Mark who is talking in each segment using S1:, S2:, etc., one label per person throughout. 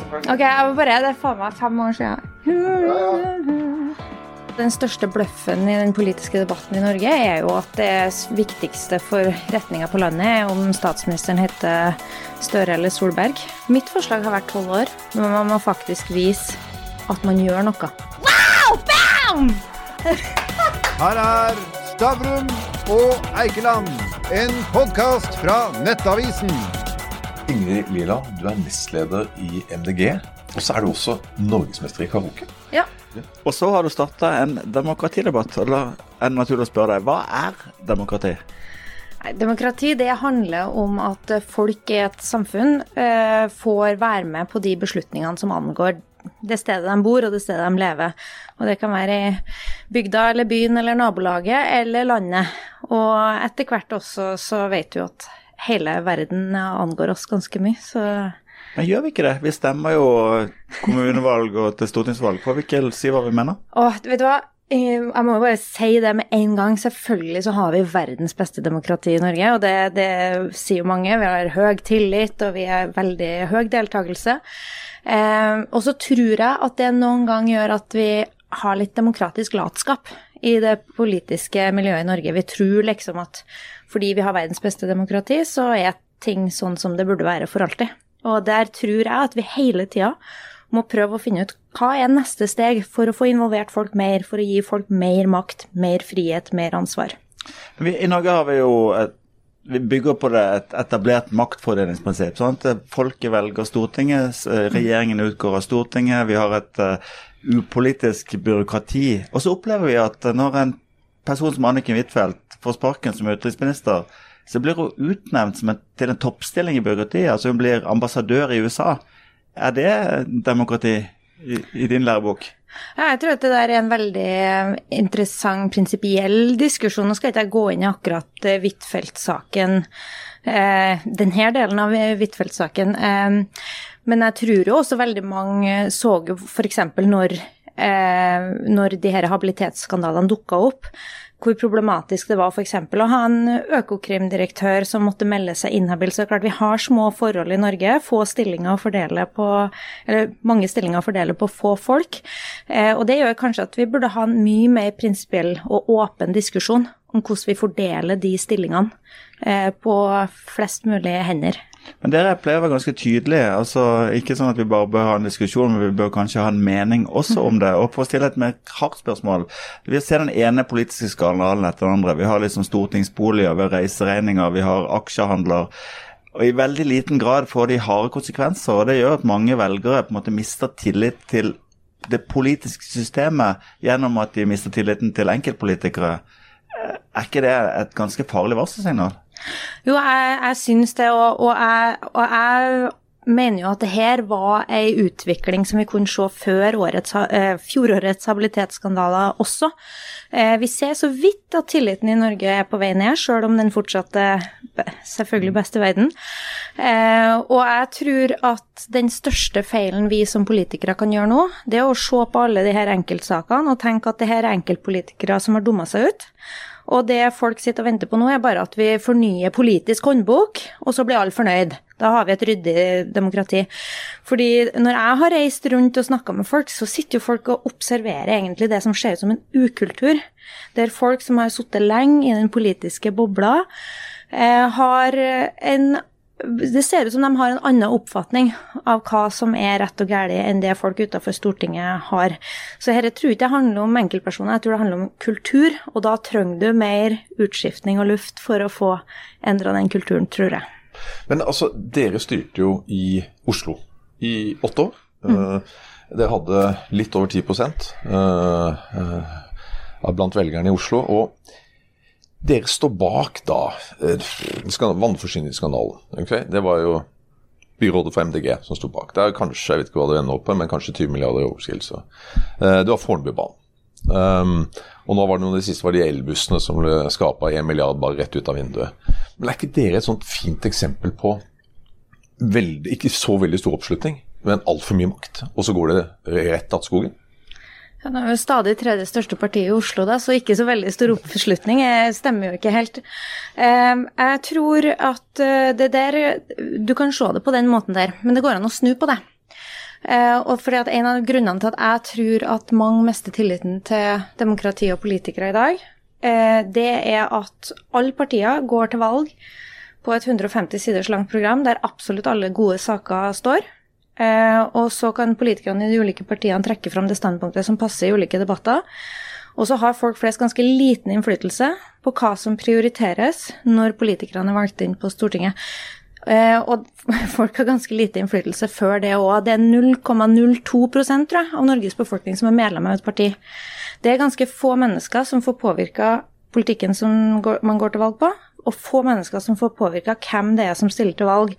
S1: Ok, jeg må bare, Det er faen meg fem år siden. Den største bløffen i den politiske debatten i Norge er jo at det viktigste for retninga på landet er om statsministeren heter Støre eller Solberg. Mitt forslag har vært tolv år, men man må faktisk vise at man gjør noe. Wow! Bam!
S2: Her er Stavrum og Eikeland, en podkast fra Nettavisen.
S3: Ingrid Liland, du er nestleder i MDG. Og så er du også norgesmester i karaoke.
S1: Ja.
S4: Og så har du starta en demokratidebatt. Og da er det naturlig å spørre deg, hva er demokrati?
S1: Demokrati det handler om at folk i et samfunn eh, får være med på de beslutningene som angår det stedet de bor og det stedet de lever. Og det kan være i bygda eller byen eller nabolaget eller landet. Og etter hvert også så vet du at hele verden angår oss ganske mye, så
S4: Men gjør vi ikke det? Vi stemmer jo kommunevalg og til stortingsvalg. Får vi ikke si hva vi mener?
S1: Åh, vet du hva? Jeg må bare si det med en gang. Selvfølgelig så har vi verdens beste demokrati i Norge, og det, det sier jo mange. Vi har høy tillit, og vi har veldig høy deltakelse. Eh, og så tror jeg at det noen gang gjør at vi har litt demokratisk latskap i det politiske miljøet i Norge. Vi tror liksom at fordi vi har verdens beste demokrati, så er ting sånn som det burde være for alltid. Og der tror jeg at vi hele tida må prøve å finne ut hva er neste steg for å få involvert folk mer, for å gi folk mer makt, mer frihet, mer ansvar.
S4: Vi, I Norge har vi jo et, vi bygger på det et etablert maktfordelingsprinsipp. Folket velger Stortinget, regjeringen utgår av Stortinget, vi har et uh, upolitisk byråkrati. Og så opplever vi at når en person som Anniken Huitfeldt får sparken som utenriksminister, så blir hun utnevnt en, til en toppstilling i byråkratiet. Altså hun blir ambassadør i USA. Er det demokrati i, i din lærebok?
S1: Ja, jeg tror at det der er en veldig interessant prinsipiell diskusjon. Nå skal ikke jeg gå inn i akkurat Huitfeldt-saken, eh, denne delen av Huitfeldt-saken. Eh, men jeg tror jo også veldig mange så jo f.eks. når, eh, når de her habilitetsskandalene dukka opp, hvor problematisk det var f.eks. å ha en økokrimdirektør som måtte melde seg inhabil. Så klart vi har små forhold i Norge, få stillinger å fordele på, eller mange stillinger å fordele på få folk. Eh, og det gjør kanskje at vi burde ha en mye mer prinsipiell og åpen diskusjon om hvordan vi fordeler de stillingene eh, på flest mulig hender.
S4: Men dere pleier å være ganske tydelige. altså Ikke sånn at vi bare bør ha en diskusjon, men vi bør kanskje ha en mening også om det. Og for å stille et mer hardt spørsmål. Vi ser den ene politiske skandalen etter den andre. Vi har liksom stortingsboliger, vi har reiseregninger, vi har aksjehandler. Og i veldig liten grad får de harde konsekvenser. og Det gjør at mange velgere på en måte mister tillit til det politiske systemet gjennom at de mister tilliten til enkeltpolitikere. Er ikke det et ganske farlig varselsignal?
S1: Jo, jeg, jeg syns det, og, og, jeg, og, jeg, mener jo at det her var ei utvikling som vi kunne se før årets, eh, fjorårets habilitetsskandaler også. Eh, vi ser så vidt at tilliten i Norge er på vei ned, sjøl om den fortsatt er selvfølgelig best i verden. Eh, og jeg tror at den største feilen vi som politikere kan gjøre nå, det er å se på alle de her enkeltsakene og tenke at det her er enkeltpolitikere som har dumma seg ut. Og det folk sitter og venter på nå, er bare at vi fornyer politisk håndbok, og så blir alle fornøyd. Da har vi et ryddig demokrati. Fordi når jeg har reist rundt og snakka med folk, så sitter jo folk og observerer egentlig det som ser ut som en ukultur. Der folk som har sittet lenge i den politiske bobla, eh, har en det ser ut som de har en annen oppfatning av hva som er rett og galt, enn det folk utenfor Stortinget har. Så dette tror jeg ikke handler om enkeltpersoner, jeg tror det handler om kultur. Og da trenger du mer utskiftning og luft for å få endra den kulturen, tror jeg.
S3: Men altså, dere styrte jo i Oslo i åtte år. Mm. Uh, dere hadde litt over 10 uh, uh, blant velgerne i Oslo. og dere står bak da eh, vannforsyningsskandalen. Okay? Det var jo byrådet for MDG som sto bak. Det er kanskje jeg vet ikke hva det ender opp på, men kanskje 20 milliarder i overskridelse. Eh, det var Fornebubanen. Um, og nå var det noen av de siste var de elbussene som ble skapa 1 milliard bare rett ut av vinduet. Men er ikke dere et sånt fint eksempel på veldig, ikke så veldig stor oppslutning, men altfor mye makt, og så går det rett att skogen?
S1: Ja, det er jo stadig tredje største parti i Oslo, da, så ikke så veldig stor oppslutning. Det stemmer jo ikke helt. Ehm, jeg tror at eh, det der Du kan se det på den måten der, men det går an å snu på det. Eh, og fordi at En av grunnene til at jeg tror at mange mister tilliten til demokrati og politikere i dag, eh, det er at alle partier går til valg på et 150 siders langt program der absolutt alle gode saker står. Eh, og så kan politikerne i de ulike partiene trekke fram det standpunktet som passer i ulike debatter. Og så har folk flest ganske liten innflytelse på hva som prioriteres når politikerne er valgt inn på Stortinget. Eh, og folk har ganske lite innflytelse før det òg. Det er 0,02 tror jeg, av Norges befolkning som er medlem av et parti. Det er ganske få mennesker som får påvirka politikken som man går til valg på og få mennesker som får påvirka hvem det er som stiller til valg.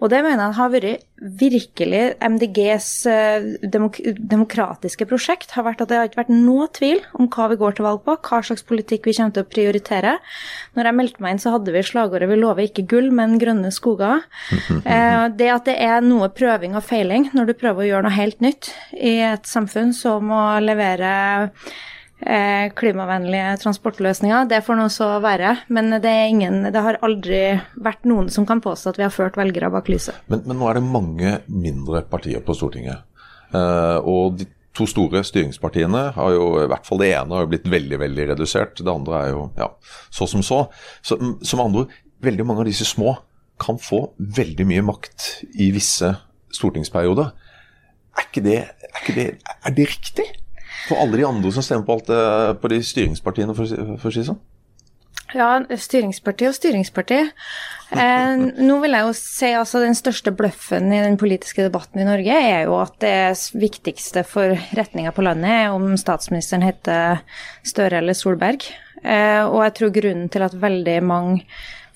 S1: Og det mener jeg har vært virkelig MDGs eh, demok demokratiske prosjekt. har vært at Det har ikke vært noe tvil om hva vi går til valg på, hva slags politikk vi kommer til å prioritere. Når jeg meldte meg inn, så hadde vi slagordet 'Vi lover ikke gull, men grønne skoger'. Eh, det at det er noe prøving og feiling når du prøver å gjøre noe helt nytt i et samfunn som å levere Eh, klimavennlige transportløsninger. Det får nå så være. Men det, ingen, det, har aldri vært noen som kan påstå at vi har ført velgere bak lyset.
S3: Men, men nå er det mange mindre partier på Stortinget. Eh, og de to store styringspartiene har jo, i hvert fall det ene har jo blitt veldig veldig redusert. Det andre er jo ja, så som så. som andre veldig mange av disse små kan få veldig mye makt i visse stortingsperioder. Er ikke det, er ikke det, er det riktig? For alle de andre som stemmer på, alt, eh, på de styringspartiene, for, å si det sånn?
S1: Ja, styringsparti og styringsparti. Eh, nå vil jeg jo si altså den største bløffen i den politiske debatten i Norge er jo at det viktigste for retninga på landet er om statsministeren heter Støre eller Solberg. Eh, og jeg tror grunnen til at veldig mange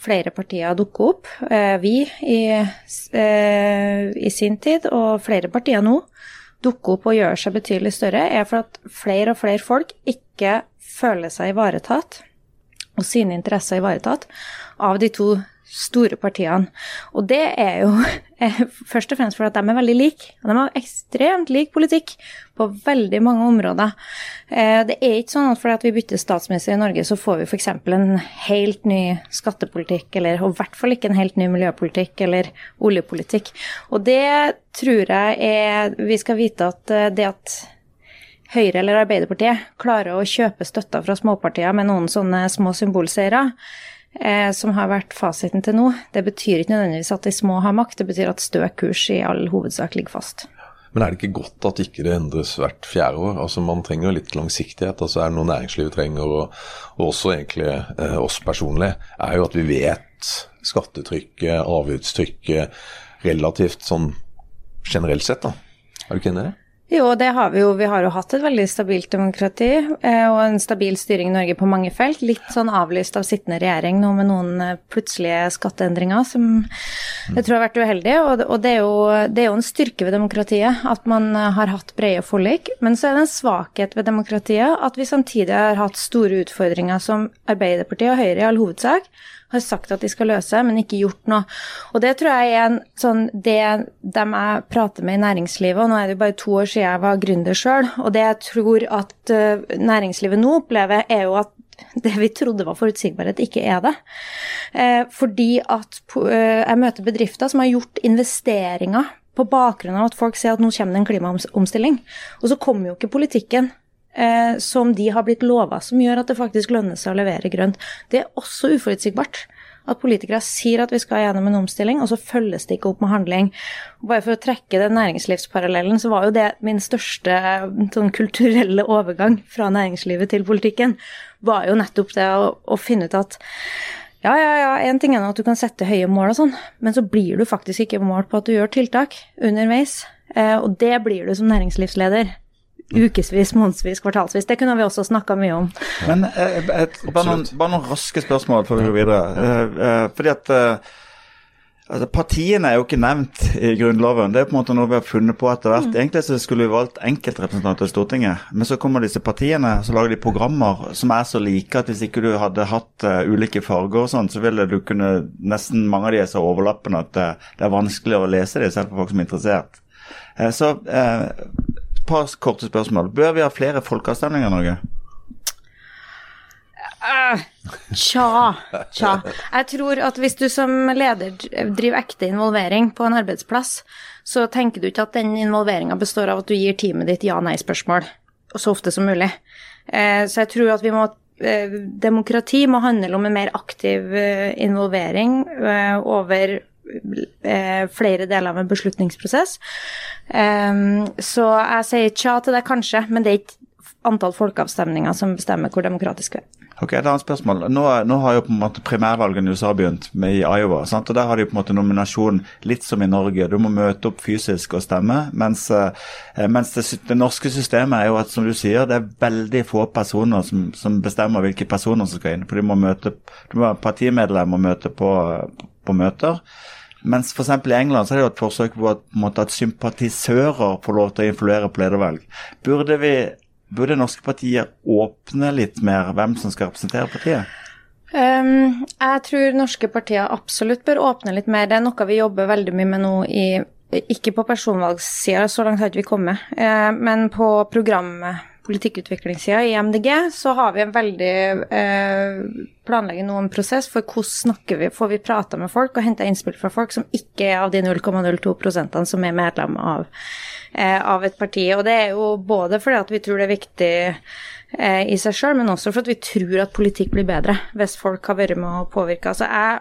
S1: flere partier dukker opp, eh, vi i, eh, i sin tid og flere partier nå, dukke opp og gjør seg betydelig større, er for at flere og flere folk ikke føler seg ivaretatt, og sine interesser ivaretatt, av de to store partiene. Og det er jo først og fremst fordi de er veldig like. De har ekstremt lik politikk på veldig mange områder. Eh, det er ikke sånn at fordi vi bytter statsminister i Norge, så får vi f.eks. en helt ny skattepolitikk, eller i hvert fall ikke en helt ny miljøpolitikk eller oljepolitikk. Og det tror jeg er Vi skal vite at eh, det at Høyre eller Arbeiderpartiet klarer å kjøpe støtta fra småpartier med noen sånne små symbolseiere, eh, som har vært fasiten til nå, det betyr ikke nødvendigvis at de små har makt, det betyr at stø kurs i all hovedsak ligger fast.
S3: Men er det ikke godt at ikke det endres hvert fjerde år? Altså Man trenger litt langsiktighet. altså Er det noe næringslivet trenger, og, og også egentlig eh, oss personlig, er jo at vi vet skattetrykket, avgiftstrykket, relativt sånn generelt sett. da. Er du ikke enig i det?
S1: Jo, det har vi jo. Vi har jo hatt et veldig stabilt demokrati eh, og en stabil styring i Norge på mange felt. Litt sånn avlyst av sittende regjering nå med noen eh, plutselige skatteendringer som jeg tror har vært uheldig. Og det er, jo, det er jo en styrke ved demokratiet at man eh, har hatt brede forlik. Men så er det en svakhet ved demokratiet at vi samtidig har hatt store utfordringer som Arbeiderpartiet og Høyre i all hovedsak har sagt at de skal løse, men ikke gjort noe. Og det tror jeg er en sånn det dem jeg prater med i næringslivet, og nå er det jo bare to år siden jeg var gründer sjøl, og det jeg tror at uh, næringslivet nå opplever, er jo at det vi trodde var forutsigbarhet, ikke er det. Eh, fordi at eh, jeg møter bedrifter som har gjort investeringer på bakgrunn av at folk ser at nå kommer det en klimaomstilling. Og så kommer jo ikke politikken eh, som de har blitt lova, som gjør at det faktisk lønner seg å levere grønt. Det er også uforutsigbart. At politikere sier at vi skal gjennom en omstilling, og så følges det ikke opp med handling. Bare for å trekke den næringslivsparallellen, så var jo det min største sånn, kulturelle overgang fra næringslivet til politikken. Var jo nettopp det å, å finne ut at ja, ja, ja, en ting er at du kan sette høye mål og sånn, men så blir du faktisk ikke målt på at du gjør tiltak underveis. Eh, og det blir du som næringslivsleder ukevis, månedsvis, kvartalsvis. Det kunne vi også snakka mye om.
S4: Men eh, et, bare, noen, bare, noen, raske spørsmål før vi går videre. Eh, eh, fordi at eh, altså, Partiene er jo ikke nevnt i Grunnloven. Det er på en måte noe vi har funnet på etter hvert. Mm. Egentlig så skulle vi valgt enkeltrepresentanter i Stortinget, men så kommer disse partiene så lager de programmer som er så like at hvis ikke du hadde hatt uh, ulike farger og sånn, så ville du kunne Nesten mange av de er så overlappende at uh, det er vanskelig å lese dem, selv for folk som er interessert. Så par korte spørsmål. Bør vi ha flere folkeavstemninger i Norge?
S1: Uh, tja, tja. Jeg tror at hvis du som leder driver ekte involvering på en arbeidsplass, så tenker du ikke at den involveringa består av at du gir teamet ditt ja-nei-spørsmål så ofte som mulig. Eh, så jeg tror at vi må eh, Demokrati må handle om en mer aktiv eh, involvering over flere deler av en beslutningsprosess. Så jeg sier tja til det, kanskje, men det er ikke antall folkeavstemninger som bestemmer hvor demokratisk vi er.
S4: Ok, Et annet spørsmål. Nå, nå, har jo på en måte primærvalgene i USA begynt med i Iowa. Sant? og Der har de på en måte nominasjon litt som i Norge. Du må møte opp fysisk og stemme. Mens, eh, mens det, det, norske systemet er jo at som du sier, det er veldig få personer som, som bestemmer hvilke personer som skal inn. For de må møte, du må Partimedlemmer må møte på, på møter. Mens f.eks. i England så er det jo et forsøk på at, måte, at sympatisører får lov til å influere på ledervalg. Burde vi Burde norske partier åpne litt mer hvem som skal representere partiet?
S1: Um, jeg tror norske partier absolutt bør åpne litt mer. Det er noe vi jobber veldig mye med nå i Ikke på personvalgssida, så langt har ikke vi kommet. Uh, men på program politikkutviklingssida i MDG så har vi en veldig eh, planlegger nå en prosess for hvordan snakker vi, får vi prata med folk og henta innspill fra folk som ikke er av de 0,02% som er medlem av Eh, av et parti. Og det er jo både fordi at vi tror det er viktig eh, i seg sjøl, men også for at vi tror at politikk blir bedre hvis folk har vært med å påvirke. Altså jeg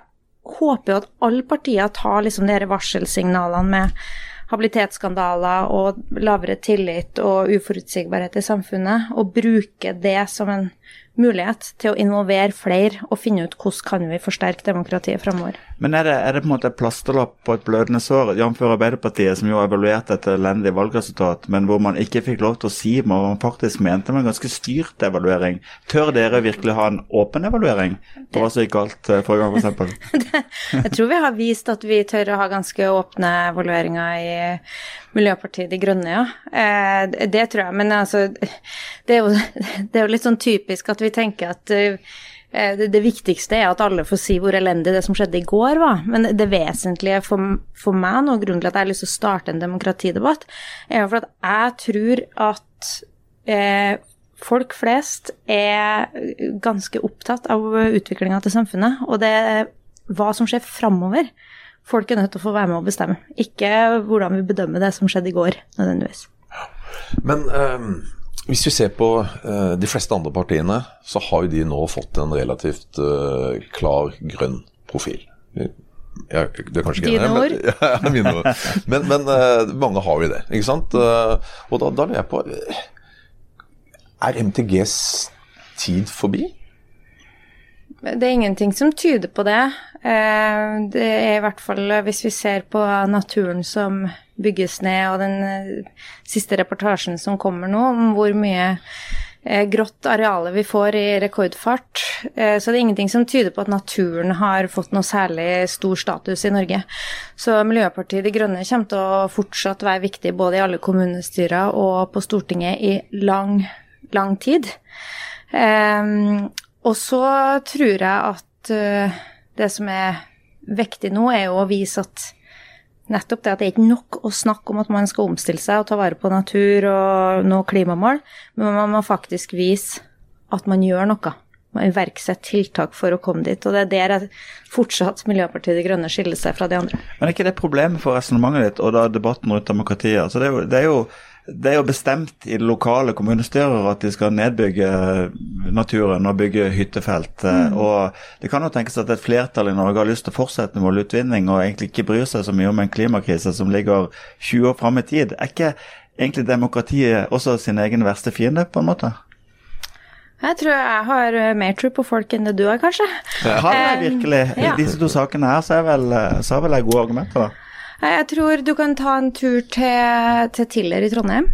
S1: håper jo at alle partier tar liksom de varselsignalene med habilitetsskandaler og lavere tillit og uforutsigbarhet i samfunnet, og bruke det som en mulighet til å involvere flere og finne ut hvordan kan vi forsterke demokratiet framover.
S4: Men er det, er det, på en måte plasterlapp på et blødende sår, jf. Arbeiderpartiet, som jo har evaluert et elendig valgresultat, men hvor man ikke fikk lov til å si hva man faktisk mente med en ganske styrt evaluering. Tør dere virkelig ha en åpen evaluering på hva som gikk galt eh, forrige gang, f.eks.?
S1: jeg tror vi har vist at vi tør å ha ganske åpne evalueringer i Miljøpartiet De Grønne, ja. Eh, det tror jeg. Men altså, det er, jo, det er jo litt sånn typisk at vi tenker at eh, det, det, viktigste er at alle får si hvor elendig det som skjedde i går var. Men det vesentlige for, for meg nå, grunnen til at jeg har lyst til å starte en demokratidebatt, er jo for at jeg tror at eh, folk flest er ganske opptatt av utviklinga til samfunnet. Og det er hva som skjer framover folk er nødt til å få være med og bestemme. Ikke hvordan vi bedømmer det som skjedde i går, nødvendigvis.
S3: Men um, hvis vi ser på uh, de fleste andre partiene, så har jo de nå fått en relativt uh, klar grønn profil. Ja, det er kanskje ikke
S1: Dine ord?
S3: Ja, mine ord. Men, men uh, mange har jo det, ikke sant. og da, da lurer jeg på Er MTGs tid forbi?
S1: Det er ingenting som tyder på det. Eh, det er i hvert fall hvis vi ser på naturen som bygges ned, og den eh, siste reportasjen som kommer nå, om hvor mye eh, grått arealet vi får i rekordfart. Så det er ingenting som tyder på at naturen har fått noe særlig stor status i Norge. Så Miljøpartiet De Grønne kommer til å fortsatt være viktig både i alle kommunestyrer og på Stortinget i lang, lang tid. Og så tror jeg at uh, det som er viktig nå, er jo å vise at nettopp det at det er ikke nok å snakke om at man skal omstille seg og ta vare på natur og nå klimamål, men man må faktisk vise at man gjør noe. Man iverksetter tiltak for å komme dit. Og det er der fortsatt Miljøpartiet De Grønne skiller seg fra de andre.
S4: Men er ikke det problemet for resonnementet ditt og da debatten rundt demokratiet? Altså det, er jo, det er jo det er jo bestemt i lokale kommunestyrer at de skal nedbygge naturen og bygge hyttefelt. Mm. Og det kan jo tenkes at et flertall i Norge har lyst til å fortsette med oljeutvinning og egentlig ikke bryr seg så mye om en klimakrise som ligger 20 år fram i tid. Er ikke egentlig demokratiet også sin egen verste fiende, på en måte?
S1: Jeg tror jeg har mer tro på folk enn det du har, kanskje.
S4: Har jeg virkelig? I disse to sakene her så er vel, så har vel jeg gode argumenter, da?
S1: Jeg tror du kan ta en tur til, til Tiller i Trondheim.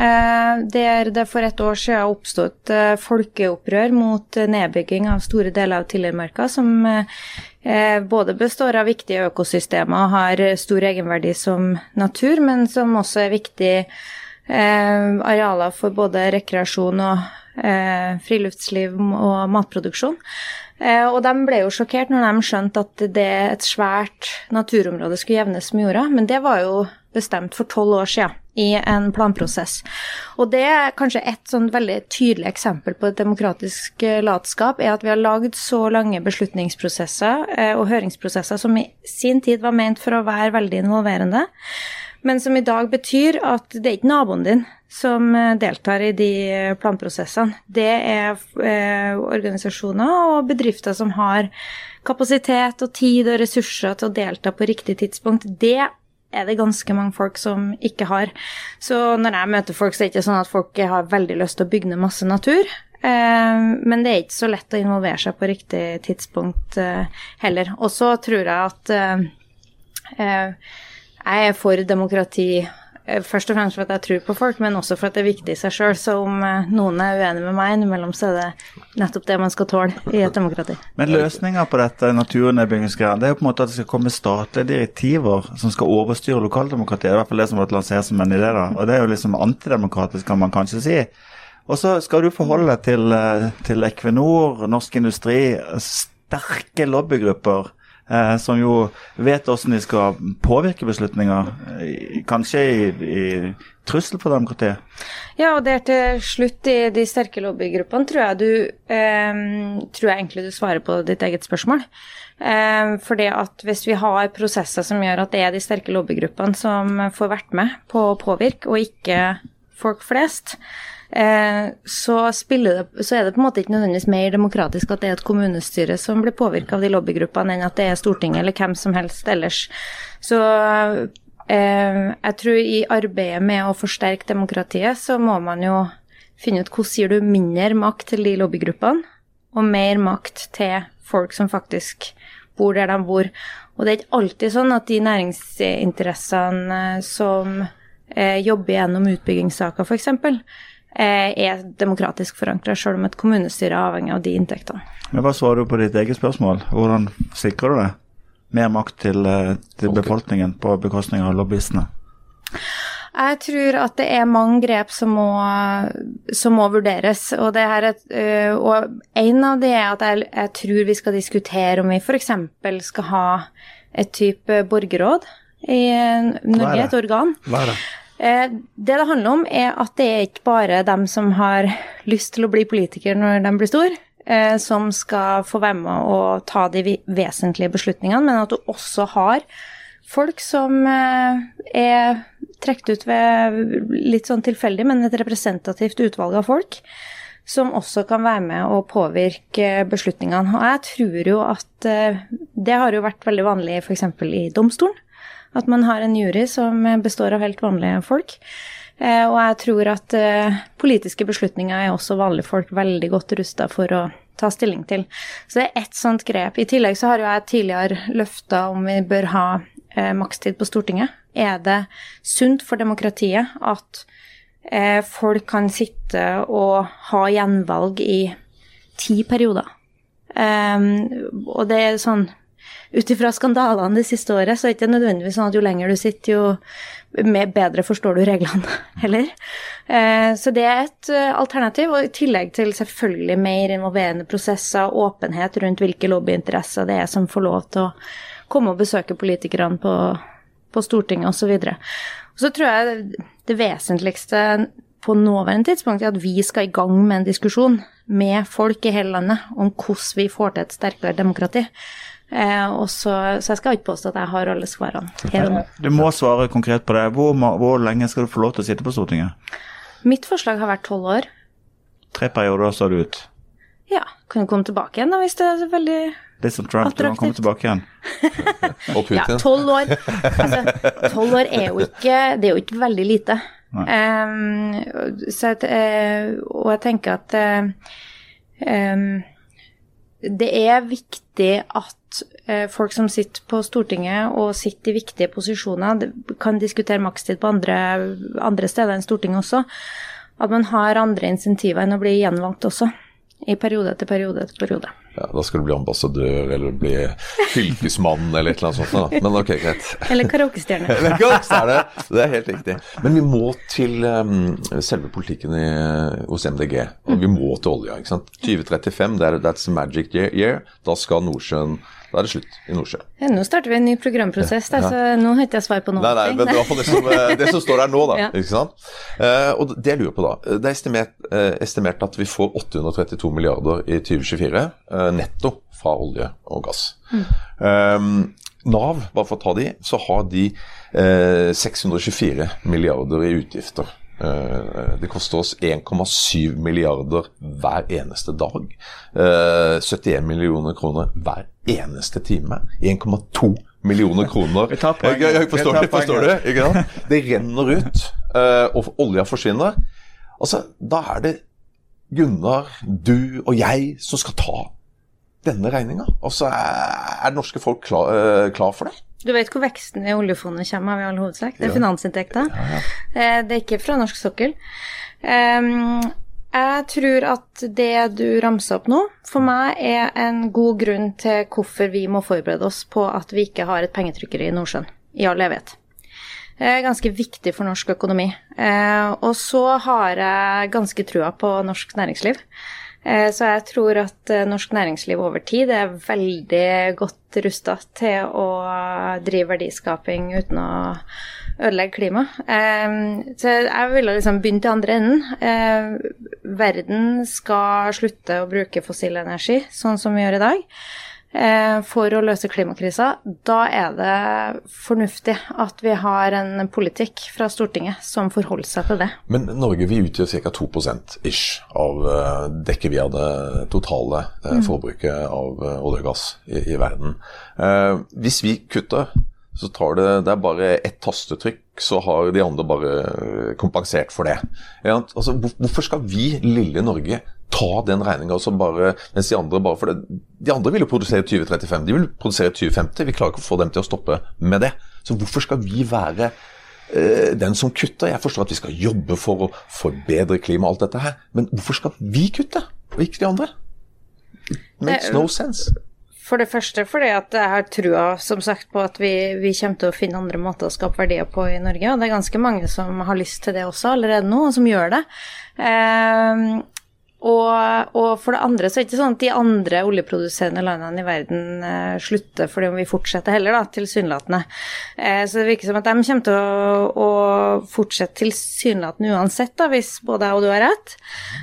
S1: Eh, der det for et år siden oppsto et eh, folkeopprør mot nedbygging av store deler av Tillermarka, som eh, både består av viktige økosystemer og har stor egenverdi som natur, men som også er viktige arealer for både rekreasjon og friluftsliv og matproduksjon. Eh, og de ble jo sjokkert når de skjønte at det et svært naturområde skulle jevnes med jorda, men det var jo bestemt for tolv år siden i en planprosess. Og det er kanskje et sånn veldig tydelig eksempel på et demokratisk eh, latskap, er at vi har lagd så lange beslutningsprosesser eh, og høringsprosesser som i sin tid var ment for å være veldig involverende. Men som i dag betyr at det er ikke naboen din som eh, deltar i de planprosessene. Det er eh, organisasjoner og bedrifter som har kapasitet og tid og ressurser til å delta på riktig tidspunkt. Det er det ganske mange folk som ikke har. Så når jeg møter folk, så er det ikke sånn at folk har veldig lyst til å bygge ned masse natur. Eh, men det er ikke så lett å involvere seg på riktig tidspunkt eh, heller. Og så tror jeg at eh, jeg er for demokrati først og fremst for at jeg tror på folk, men også for at det er viktig i seg sjøl. Så om noen er uenig med meg innimellom, så er det nettopp det man skal tåle i et demokrati.
S4: Men løsninga på dette naturnedbyggingsgreia, det er jo på en måte at det skal komme statlige direktiver som skal overstyre lokaldemokratiet. Det er i hvert fall det som har vært lansert som en idé, da. Og det er jo liksom antidemokratisk, kan man kanskje si. Og så skal du forholde deg til, eh, til Equinor, Norsk Industri, sterke lobbygrupper. Eh, som jo vet hvordan de skal påvirke beslutninger, kanskje i, i trussel for demokratiet.
S1: Ja, og det er til slutt i de sterke lobbygruppene, tror jeg du eh, tror jeg egentlig du svarer på ditt eget spørsmål. Eh, fordi at hvis vi har prosesser som gjør at det er de sterke lobbygruppene som får vært med på å påvirke, og ikke folk flest, Eh, så, det, så, er det på en måte ikke nødvendigvis mer demokratisk at det er et kommunestyre som blir påvirka av de lobbygruppene, enn at det er Stortinget eller hvem som helst ellers. Så eh, jeg tror i arbeidet med å forsterke demokratiet, så må man jo finne ut hvordan gir du mindre makt til de lobbygruppene, og mer makt til folk som faktisk bor der de bor. Og det er ikke alltid sånn at de næringsinteressene som eh, jobber gjennom utbyggingssaker, f.eks., Eh, er demokratisk forankra, selv om et kommunestyre er avhengig av de inntektene.
S4: Men Hva svarer du på ditt eget spørsmål? Hvordan sikrer du det? Mer makt til, eh, til befolkningen på bekostning av lobbyistene?
S1: Jeg tror at det er mange grep som må, som må vurderes. Og, et, eh, og, en av det er at jeg, jeg tror vi skal diskutere om vi f.eks. skal ha et type borgerråd i Norge, et organ.
S4: Hva er det?
S1: Eh, det det handler om, er at det er ikke bare dem som har lyst til å bli politiker når de blir store, eh, som skal få være med og ta de vesentlige beslutningene, men at du også har folk som eh, er trukket ut ved litt sånn tilfeldig, men et representativt utvalg av folk. Som også kan være med og påvirke beslutningene. Og jeg tror jo at det har jo vært veldig vanlig f.eks. i domstolen. At man har en jury som består av helt vanlige folk. Eh, og jeg tror at eh, politiske beslutninger er også vanlige folk veldig godt rusta for å ta stilling til. Så det er ett sånt grep. I tillegg så har jo jeg tidligere løfta om vi bør ha eh, makstid på Stortinget. Er det sunt for demokratiet at folk kan sitte og ha gjenvalg i ti perioder? Um, og det er sånn ut ifra skandalene det siste året, så er det ikke nødvendigvis sånn at jo lenger du sitter, jo bedre forstår du reglene heller. Eh, så det er et eh, alternativ, og i tillegg til selvfølgelig mer involverende prosesser, åpenhet rundt hvilke lobbyinteresser det er som får lov til å komme og besøke politikerne på, på Stortinget osv. Videre. så tror jeg det vesentligste på nåværende tidspunkt er at vi skal i gang med en diskusjon med folk i hele landet om hvordan vi får til et sterkere demokrati. Eh, så, så, jeg skal ikke påstå at jeg har alle svarene.
S4: Du må svare konkret på det. Hvor, hvor, lenge skal du få lov til å sitte på Stortinget?
S1: Mitt forslag har vært tolv år.
S4: Tre perioder, sa du ut?
S1: Ja. Kan du komme tilbake igjen da, hvis det er veldig
S4: Litt som Trump, attraktivt. du kan komme tilbake igjen.
S3: Og Putin.
S1: Ja, tolv år. Altså, tolv år er jo ikke Det er jo ikke veldig lite. Um, så, uh, og jeg tenker at uh, um, det er viktig at Eh, folk som sitter på Stortinget og sitter i viktige posisjoner, kan diskutere makstid på andre, andre steder enn Stortinget også. At man har andre insentiver enn å bli gjenvalgt også, i periode etter periode etter periode.
S3: Ja, Da skal du bli ambassadør eller bli fylkesmann eller et eller annet sånt. Da. Men ok, greit.
S1: Eller karaokestjerne.
S3: eller karaokestjerne, det er helt riktig. Men vi må til um, selve politikken i, hos MDG. Og vi må til olja. ikke sant? 2035, det er, that's the magic year. Da skal Nordsjøen da er det slutt i Nordsjøen.
S1: Ja, nå starter vi en ny programprosess, da, så nå har ikke jeg svar på noe.
S3: Nei, nei, men det var det, som, eh, det som står der nå, da. ikke sant? Eh, og det jeg lurer på da, det er estimert, eh, estimert, at vi får 832 milliarder i 2024 eh, netto fra olje og gass. Mm. Um, Nav, bare for å ta de, så har de eh, 624 milliarder i utgifter. Eh, det koster oss 1,7 milliarder hver eneste dag. Eh, 71 millioner kroner hver eneste time. 1,2 millioner kroner.
S4: Jeg.
S3: Jeg, jeg forstår det, forstår det. Ikke sant? Det renner ut, eh, og olja forsvinner. Altså, Da er det Gunnar, du og jeg som skal ta denne regninga. Altså, er det norske folk klar, eh, klar for det?
S1: Du vet hvor veksten i oljefondet kommer av i all hovedsak? Det er
S3: Ja.
S1: finansinntekta. Ja, ja. Det er ikke fra norsk sokkel. Ehm, Jeg tror at det du ramser opp nå, for meg er en god grunn til hvorfor vi må forberede oss på at vi ikke har et pengetrykkeri i Nordsjøen i all evighet. Det er ganske viktig for norsk økonomi. Eh, Og så har jeg ganske trua på norsk næringsliv. Eh, Så jeg tror at eh, norsk næringsliv over tid er veldig godt rusta til å drive verdiskaping uten å ødelegge klimaet. Eh, Så jeg ville liksom begynt i andre enden. Verden skal slutte å bruke fossil energi, sånn som vi gjør i dag for å løse klimakrisa, da er det fornuftig at vi har en politikk fra Stortinget som forholder seg til det.
S3: Men Norge vi utgjør ca. 2 ish av eh, dekker vi av det totale eh, forbruket av eh, olje og gass i, i verden. Eh, hvis vi kutter, så tar det, det er bare ett tastetrykk, så har de andre bare eh, kompensert for det. Altså, hvorfor skal vi, lille Norge, ta den regninga mens de andre bare for det, De andre vil jo produsere 2035, de vil produsere 2050. Vi klarer ikke å få dem til å stoppe med det. Så hvorfor skal vi være eh, den som kutter. Jeg forstår at vi skal jobbe for å forbedre klimaet og alt dette her, men hvorfor skal vi kutte, og ikke de andre? It makes no sense.
S1: For det første fordi at jeg har trua som sagt, på at vi, vi kommer til å finne andre måter å skape verdier på i Norge. Og det er ganske mange som har lyst til det også allerede nå, og som gjør det. Eh, og, og for det andre så er det ikke sånn at de andre oljeproduserende landene i verden eh, slutter fordi om vi fortsetter heller, da, tilsynelatende. Eh, så det virker som at de kommer til å, å fortsette tilsynelatende uansett, da, hvis både jeg og du har rett.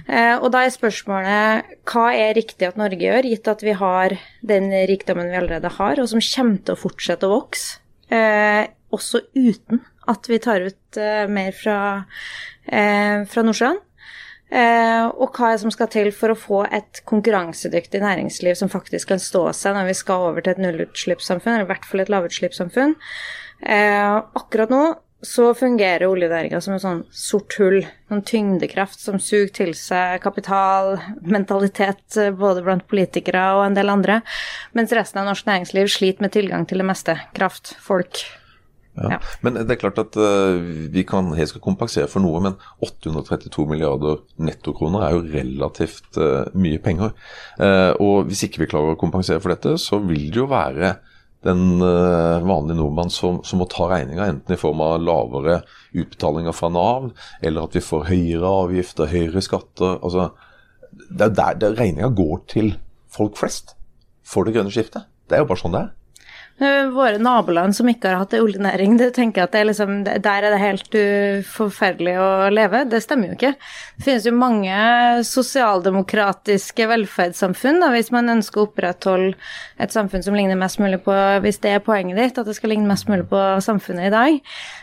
S1: Eh, og da er spørsmålet hva er riktig at Norge gjør, gitt at vi har den rikdommen vi allerede har, og som kommer til å fortsette å vokse, eh, også uten at vi tar ut eh, mer fra, eh, fra Nordsjøen. Eh, og hva er det som skal til for å få et konkurransedyktig næringsliv som faktisk kan stå seg når vi skal over til et nullutslippssamfunn, eller i hvert fall et lavutslippssamfunn. Eh, akkurat nå så fungerer oljenæringa som en sånn sort hull, Noen tyngdekraft som suger til seg kapital, mentalitet eh, både blant politikere og en del andre, mens resten av norsk næringsliv sliter med tilgang til det meste. Kraft, folk.
S3: Ja.
S1: Ja.
S3: Men det er klart at uh, vi kan helt skal kompensere for noe, men 832 milliarder nettokroner er jo relativt uh, mye penger. Uh, og hvis ikke vi klarer å kompensere for dette, så vil det jo være den vanlige nordmann som, som må ta regninga, enten i form av lavere utbetalinger fra Nav, eller at vi får høyere avgifter, høyere skatter. altså Det er der det regninga går til folk flest for det grønne skiftet. Det er jo bare sånn det er.
S1: Eh, Våre naboland som ikke har hatt en oljenæring, det tenker jeg at er liksom, der er det helt uh, forferdelig å leve. Det stemmer jo ikke. Det finnes jo mange sosialdemokratiske velferdssamfunn. Da, hvis man ønsker å opprettholde et samfunn som ligner mest mulig på Hvis det er poenget ditt, at det skal ligne mest mulig på samfunnet i dag,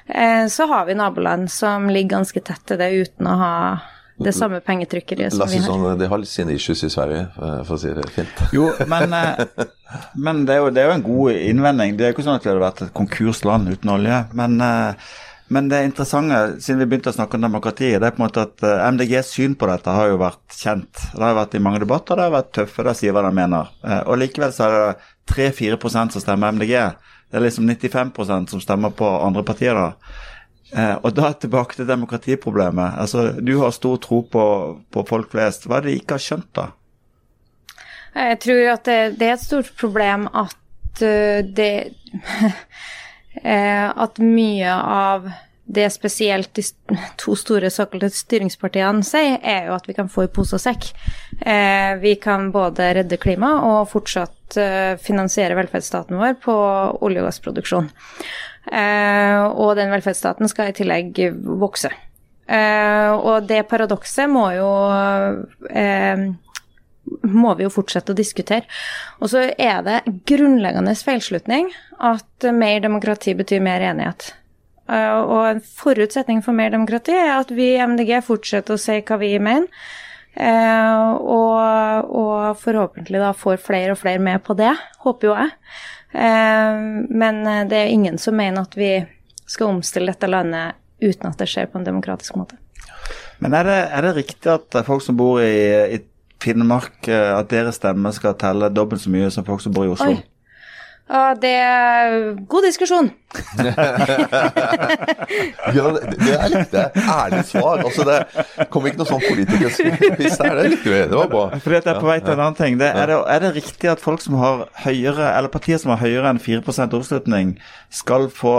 S1: eh, så har vi naboland som ligger ganske tett til det uten å ha det samme pengetrykkeriet som vi har.
S3: sånn, de har litt sine issues i Sverige, eh, for å si det fint.
S4: Jo, men, eh, men det, er jo, det er jo en god innvending. Det er jo ikke sånn at vi hadde vært et konkursland uten olje. Men, eh, men det interessante, siden vi begynte å snakke om demokrati, det er på en måte at MDGs syn på dette har jo vært kjent. Det har jo vært i mange debatter, det har vært tøffe, det sier hva de mener. Og likevel så er det 3-4 som stemmer MDG. Det er liksom 95% som stemmer på andre partier, da. Eh, og da tilbake til demokratiproblemet. Altså, Du har stor tro på, på folk flest. Hva er det de ikke har skjønt, da?
S1: Jeg tror at det, det er et stort problem at uh, det eh, At mye av det spesielt de to store såkalte styringspartiene sier, er jo at vi kan få i pose og sekk. Eh, vi kan både redde klimaet og fortsatt eh, finansiere velferdsstaten vår på olje- og gassproduksjon. Eh, og den velferdsstaten skal i tillegg vokse. Eh, og det paradokset må jo eh, må vi jo fortsette å diskutere. Og så er det grunnleggende feilslutning at mer demokrati betyr mer enighet. Og en forutsetning for mer demokrati er at vi i MDG fortsetter å si hva vi mener. Og, og, forhåpentlig da får flere og flere med på det, håper jo jeg. Uh, men det er ingen som mener at vi skal omstille dette landet uten at det skjer på en demokratisk måte.
S4: Men er det, er det riktig at folk som bor i, i Finnmark, at deres stemme skal telle dobbelt så mye som folk som bor i Oslo? Oi.
S1: Ja, det er god diskusjon.
S3: ja, det, det er litt det. Ærlig svar. Altså, det kom ikke noe sånn politisk quiz der. Det likte vi. Det var bra.
S4: Fordi at jeg er på vei til en annen ting. Det, er, det, er, det, riktig at folk som har høyere, eller partier som har høyere enn 4% oppslutning, skal få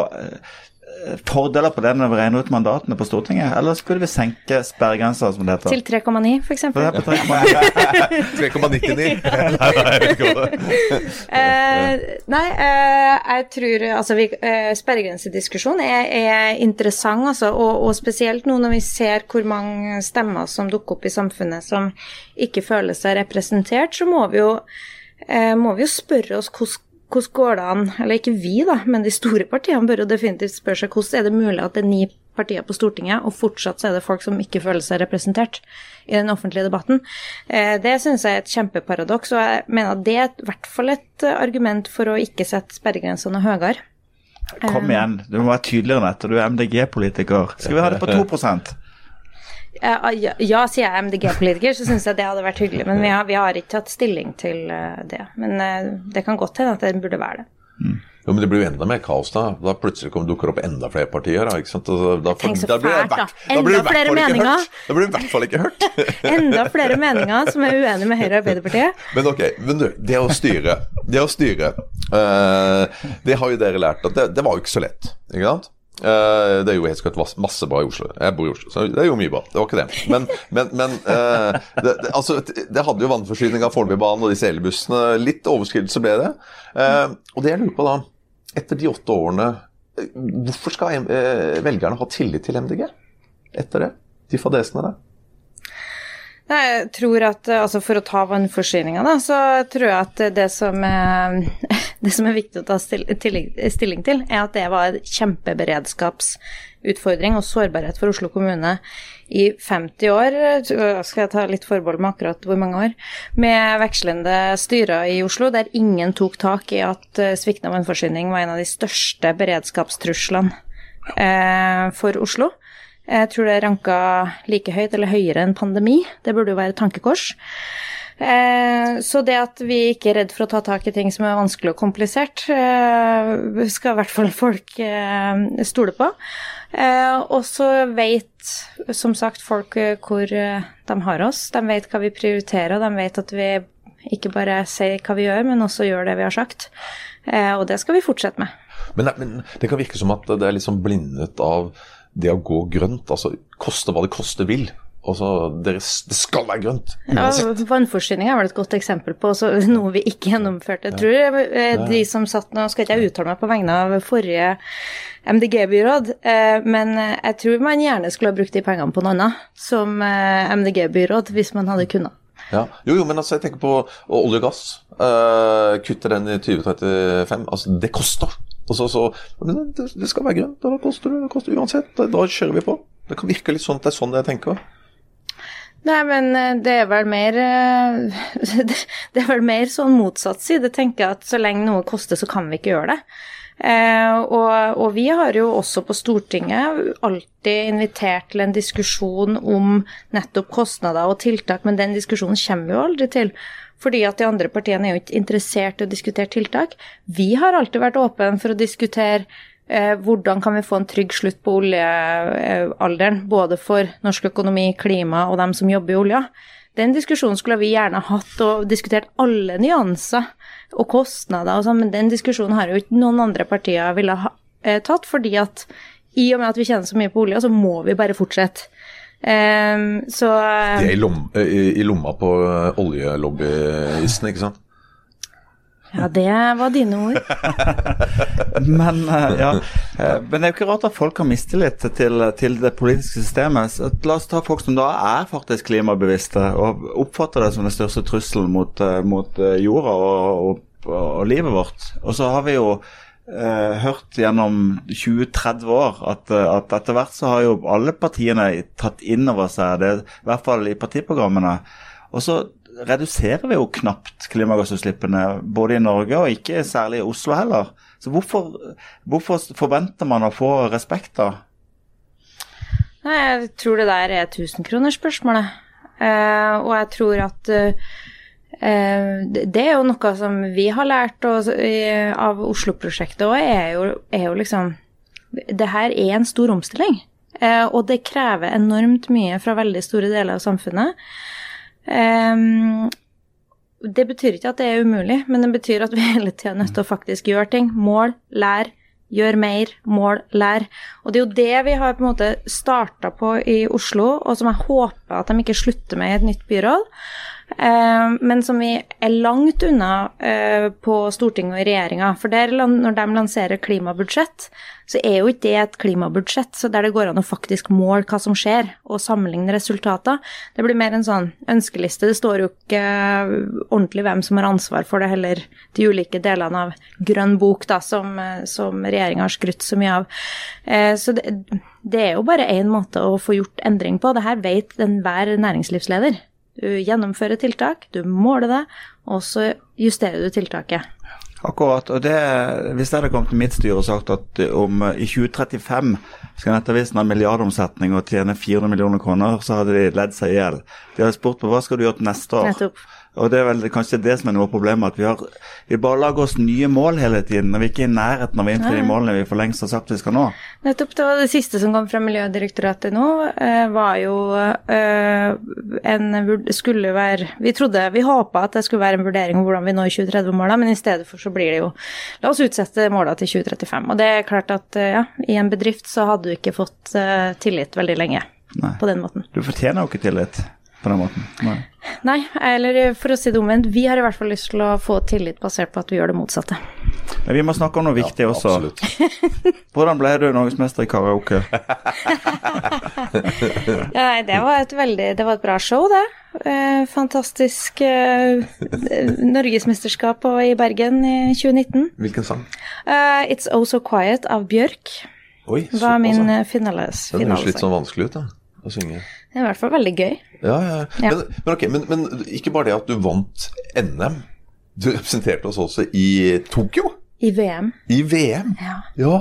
S4: fordeler på det når vi regner ut mandatene på Stortinget? Eller skulle vi senke sperregrensa, som det heter?
S1: Til 3,9 f.eks.?
S3: 3,99?
S1: uh, nei, uh, jeg tror altså vi, uh, Sperregrensediskusjon er, er, interessant, altså, og, og, spesielt nå når vi ser hvor mange stemmer som dukker opp i samfunnet som ikke føler seg representert, så må vi jo, må vi jo spørre oss hvordan hvordan går det an, eller ikke vi, da, men de store partiene bør jo definitivt spørre seg hvordan er det mulig at det er ni partier på Stortinget, og fortsatt så er det folk som ikke føler seg representert i den offentlige debatten. Eh, det synes jeg er et kjempeparadoks, og jeg mener at det er i hvert fall et argument for å ikke sette sperregrensene høyere.
S4: Kom igjen, du må være tydeligere enn dette. Du er MDG-politiker. Skal vi ha det på 2
S1: ja, ja, sier jeg MDG-politiker, så syns jeg det hadde vært hyggelig. Men vi har, vi har ikke tatt stilling til eh, det. Men eh, det kan godt hende at det burde være det.
S3: Mm. Jo, Men det blir jo enda mer kaos da. Da plutselig kommer, dukker opp enda flere partier. Da, ikke sant?
S1: Da, Tenk så fælt, da. Enda flere meninger.
S3: Da blir du i hvert fall ikke hørt.
S1: enda flere meninger som er uenige med Høyre og Arbeiderpartiet.
S3: Men ok, men du, det å styre, det å styre, uh, det har jo dere lært at det, det var jo ikke så lett. ikke sant? Uh, det er jo helt sikkert masse bra i Oslo. Jeg bor i Oslo, så det er jo mye bra. Det var ikke det. Men, men, men uh, det, det, altså, det, hadde jo vannforsyning av Fornebubanen og disse elbussene. Litt overskridelse ble det. Uh, og det jeg lurer på da, etter de åtte årene, hvorfor skal velgerne ha tillit til MDG etter det? De fadesene der?
S1: Jeg tror at, altså For å ta vannforsyninga, så tror jeg at det som, er, det som er viktig å ta stilling til, er at det var en kjempeberedskapsutfordring og sårbarhet for Oslo kommune i 50 år, skal jeg ta litt forbehold med akkurat hvor mange år, med vekslende styrer i Oslo der ingen tok tak i at eh, sviktende vannforsyning var en av de største beredskapstruslene eh, for Oslo. Jeg tror det er ranka like høyt eller høyere enn pandemi. Det burde jo være et tankekors. Eh, så det at vi ikke er redd for å ta tak i ting som er vanskelig og komplisert, eh, skal i hvert fall folk eh, stole på. Og så vet som sagt folk hvor de har oss. De vet hva vi prioriterer, og de vet at vi ikke bare sier hva vi gjør, men også gjør det vi har sagt. Og det skal vi fortsette med.
S3: Men, men det kan virke som at det er litt liksom blindet av det å gå grønt, altså koste hva det koste vil. Altså, det, skal være grønt.
S1: Ja, Vannforsyning er vel et godt eksempel på noe vi ikke gjennomførte. Jeg tror eh, de som satt nå, skal ikke jeg uttale meg på vegne av forrige MDG-byråd, eh, men jeg tror man gjerne skulle ha brukt de pengene på noe annet som eh, MDG-byråd, hvis man hadde kunnet.
S3: Ja. Jo, jo, men altså, jeg tenker på olje og gass. Uh, kutte den i 2035. Altså, det koster. Så, så, men det, det, skal være grønt, og det koster det. koster uansett. Da, da, kjører vi på. Det kan virke litt sånn at det er sånn jeg tenker.
S1: Nei, men eh, det er vel mer eh, Det er vel mer sånn motsatt side, tenker jeg, at så lenge noe koster, så kan vi ikke gjøre det. Eh, og, og, vi har jo også på Stortinget alltid invitert til en diskusjon om nettopp kostnader og tiltak, men den diskusjonen kommer vi jo aldri til. Fordi at de andre partiene er jo ikke interessert i å diskutere tiltak. Vi har alltid vært åpne for å diskutere eh, hvordan kan vi få en trygg slutt på oljealderen, både for norsk økonomi, klima og dem som jobber i olja. Den diskusjonen skulle vi gjerne hatt og diskutert alle nyanser og kostnader og sånn, men den diskusjonen har jo ikke noen andre partier ville ha eh, tatt, fordi at i og med at vi tjener så mye på olja, så må vi bare fortsette. Um, så
S3: De er i, lom, i, i lomma på oljelobbyisten, ikke sant?
S1: Ja, det var dine ord.
S4: Men, eh, ja. Eh, men det er jo ikke rart at folk har mistillit til, til det politiske systemet. Så la oss ta folk som da er faktisk klimabevisste og oppfatter det som den største trusselen mot, eh, mot eh, jorda og, og, og, livet vårt. Og så har vi jo eh, hørt gjennom 20-30 år at, eh, at etter hvert så har jo alle partiene tatt inn over seg det, i hvert fall i partiprogrammene. Og så reduserer vi jo knapt klimagassutslippene både i Norge og ikke særlig i Oslo heller. Så hvorfor, hvorfor forventer man å få respekt da?
S1: Nei, jeg tror det der er tusenkronersspørsmålet. Uh, og jeg tror at uh, det er jo noe som vi har lært av Oslo-prosjektet òg, er, er, jo liksom Det her er en stor omstilling. Uh, og det krever enormt mye fra veldig store deler av samfunnet. Um, det betyr ikke at det er umulig, men det betyr at vi hele tida er nødt til å faktisk gjøre ting. Mål, lære, gjør mer, mål, lær. Og det er jo det vi har på en måte starta på i Oslo, og som jeg håper at de ikke slutter med i et nytt byråd. Eh, men som vi er langt unna eh, på Stortinget og i regjeringa. For der, når de lanserer klimabudsjett, så er jo ikke det et klimabudsjett så der det går an å faktisk måle hva som skjer, og sammenligne resultater. Det blir mer en sånn ønskeliste. Det står jo ikke ordentlig hvem som har ansvar for det, heller de ulike delene av Grønn bok, da, som, som regjeringa har skrytt så mye av. Eh, så det, det er jo bare én måte å få gjort endring på. Det her vet enhver næringslivsleder. Du gjennomfører tiltak, du måler det, og så justerer du tiltaket.
S4: Akkurat. og det, Hvis jeg hadde kommet til mitt styre og sagt at om i 2035 skal Nettavisen ha milliardomsetning og tjene 400 millioner kroner, så hadde de ledd seg i hjel. De hadde spurt på hva skal du gjøre til neste år.
S1: Nettopp.
S4: Og Det er vel kanskje det som er noe av problemet, at vi, har, vi bare lager oss nye mål hele tiden. og vi er ikke i nærheten av å innfri de målene vi for lengst har sagt vi skal nå.
S1: Nettopp. Det var det siste som kom fra Miljødirektoratet nå, eh, var jo eh, en skulle være Vi trodde, vi håpa at det skulle være en vurdering om hvordan vi når 2030-måla, men i stedet for så blir det jo La oss utsette måla til 2035. Og det er klart at eh, ja, i en bedrift så hadde du ikke fått tillit veldig lenge Nei. på den måten.
S4: Du fortjener jo ikke tillit på den måten.
S1: Nei. Nei, eller for å si det omvendt, vi har i hvert fall lyst til å få tillit basert på at vi gjør det motsatte.
S4: Men vi må snakke om noe viktig ja, også. Hvordan ble du norgesmester i karaoke?
S1: ja, nei, det var et veldig Det var et bra show, det. Eh, fantastisk eh, norgesmesterskap i Bergen i 2019.
S3: Hvilken sang?
S1: Uh, It's Oh So Quiet av Bjørk.
S3: Oi,
S1: var min finales,
S3: finalesang. Det høres litt sånn vanskelig ut, da, å synge.
S1: Det er i hvert fall veldig gøy.
S3: Ja, ja. ja. Men, men, okay, men, men, ikke bare det at du vant NM. Du representerte oss også i Tokyo.
S1: I VM.
S3: I VM?
S1: Ja.
S3: ja.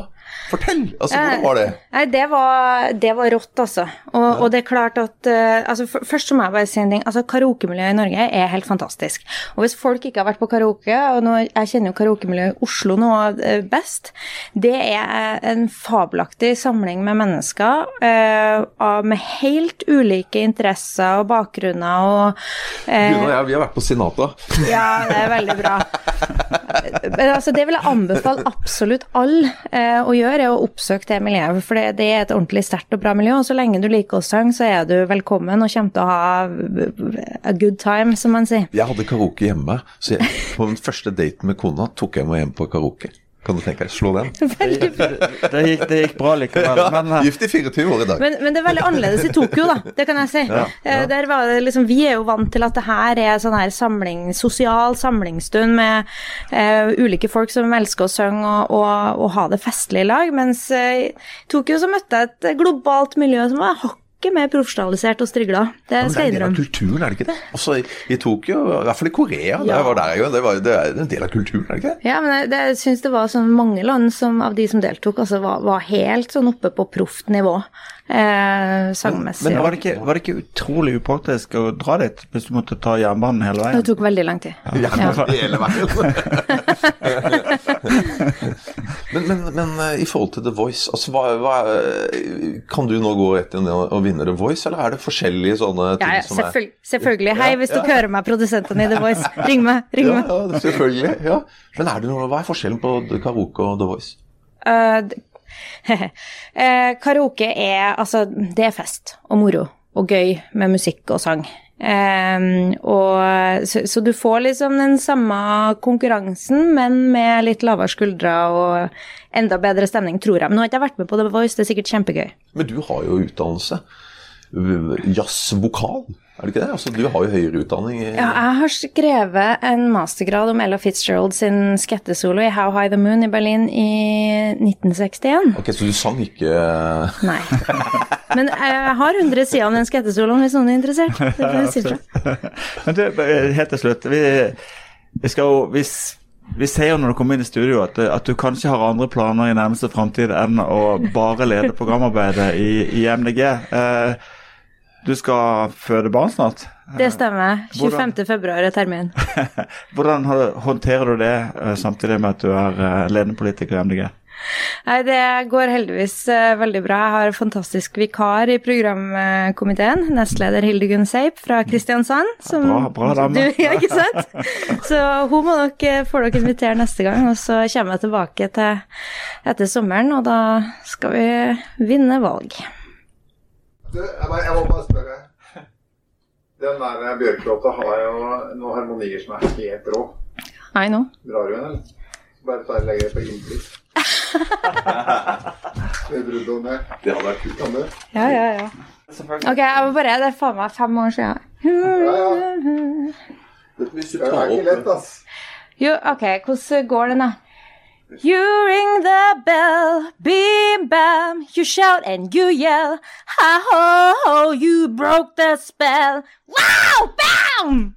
S3: Fortell! Altså, Hvordan var det?
S1: Nei, det var, det var rått, altså. Og, og, det er klart at uh, altså, Først så må jeg bare si en ting. altså Karaokemiljøet i Norge er helt fantastisk. Og hvis folk ikke har vært på karaoke, og nå, jeg kjenner jo karaokemiljøet i Oslo nå uh, best, det er en fabelaktig samling med mennesker uh, med helt ulike interesser og bakgrunner og
S3: Du og jeg, vi har vært på Sinata.
S1: Ja, det er veldig bra. Men altså, det vil jeg anbefale absolutt alle å gjøre gjør, er å oppsøke det miljøet. For det, er et ordentlig sterkt og bra miljø. Og så lenge du liker å synge, så er du velkommen og kommer til å ha a good time, som man sier.
S3: Jeg hadde karaoke hjemme, så jeg, på den første daten med kona tok jeg meg hjem på karaoke. Kan du tenke deg, slå den?
S4: Det gikk, det gikk, det gikk bra likevel. Ja,
S3: men, gift i 24 år i dag.
S1: Men, men, det er veldig annerledes i Tokyo, da. Det kan jeg si. Ja, ja. Der var det liksom, vi er jo vant til at det her er sånn her samling, sosial samlingsstund med uh, ulike folk som elsker å synge og, og, og, ha det festlig i lag. Mens uh, i Tokyo så møtte jeg et globalt miljø som var hakk ikke mer profesjonalisert og strigla. Det skal jeg innrømme.
S3: Det er en del av kulturen, er det ikke det? Også i Tokyo, i hvert fall i Korea. Ja. var der jo, det, var, det er en del av kulturen, er det ikke det?
S1: Ja, men jeg, det, jeg syns det var sånn mange land som, av de som deltok, altså var, var helt sånn oppe på proft nivå. Eh, sangmessig.
S4: Men, men var, det ikke, var, det ikke, utrolig upraktisk å dra dit hvis du måtte ta jernbanen hele veien?
S1: Det tok veldig lang tid.
S3: Ja, ja. hele veien. men, men, men, eh, i forhold til The Voice, altså, hva, hva, kan du nå gå etter og vinne The Voice, eller er det forskjellige sånne ting
S1: ja, som selvfølgelig, er Selvfølgelig. Hei, hvis du hører meg, produsentene i The Voice, ring meg. Ring meg.
S3: Ja, selvfølgelig. Ja. Men er det noe, hva er forskjellen på karaoke og The Voice?
S1: Uh, eh, karaoke er altså Det er fest og moro. og gøy med musikk og sang. Um, og, så, så, du får liksom den samme konkurransen, men med litt lavere skuldre og enda bedre stemning, tror jeg. Men nå har ikke jeg vært med på The Voice, det er sikkert kjempegøy.
S3: Men du har jo utdannelse. Jazzvokal. Er det ikke det? Altså, du har jo høyere utdanning. I...
S1: Ja, jeg har skrevet en mastergrad om Ella Fitzgerald sin skettesolo i How High the Moon i Berlin i 1961.
S3: Ok, Så du sang ikke
S1: Nei. Men jeg har 100 sider om den skettesoloen hvis noen er interessert. Det kan jeg si.
S4: Men du, helt til slutt. Vi, vi skal jo vi, vi ser jo når du kommer inn i studio at, at, du kanskje har andre planer i nærmeste framtid enn å bare lede programarbeidet i, i MDG. Eh, du skal føde barn snart?
S1: Det stemmer. 25. februar er termin.
S4: Hvordan håndterer du det eh, samtidig med at du er eh, ledende politiker i MDG?
S1: Nei, Det går heldigvis uh, veldig bra. Jeg har en fantastisk vikar i programkomiteen. Nestleder Hildegunn Seip fra Kristiansand.
S4: Som, bra, bra dame.
S1: Du, ja, ikke sant? Så hun må nok få dere invitere neste gang. Og så kommer jeg tilbake til etter sommeren, og da skal vi vinne valg.
S2: Du, jeg, bare, jeg, må bare spørre. Den der bjørklåta har jo noen harmonier som er helt rå.
S1: I know.
S2: Drar du den, eller? Bare legger legge det på inntrykk. Det
S3: hadde vært kult.
S2: Anne.
S1: Ja, ja, ja. Ok, jeg må bare Det er faen meg fem år siden. Ja, ja.
S2: Det er ikke lett, ass.
S1: Jo, ok, hvordan går den, da? You ring the bell, bim bam, you shout and you yell, ha ho ho, you broke the spell, wow, bam!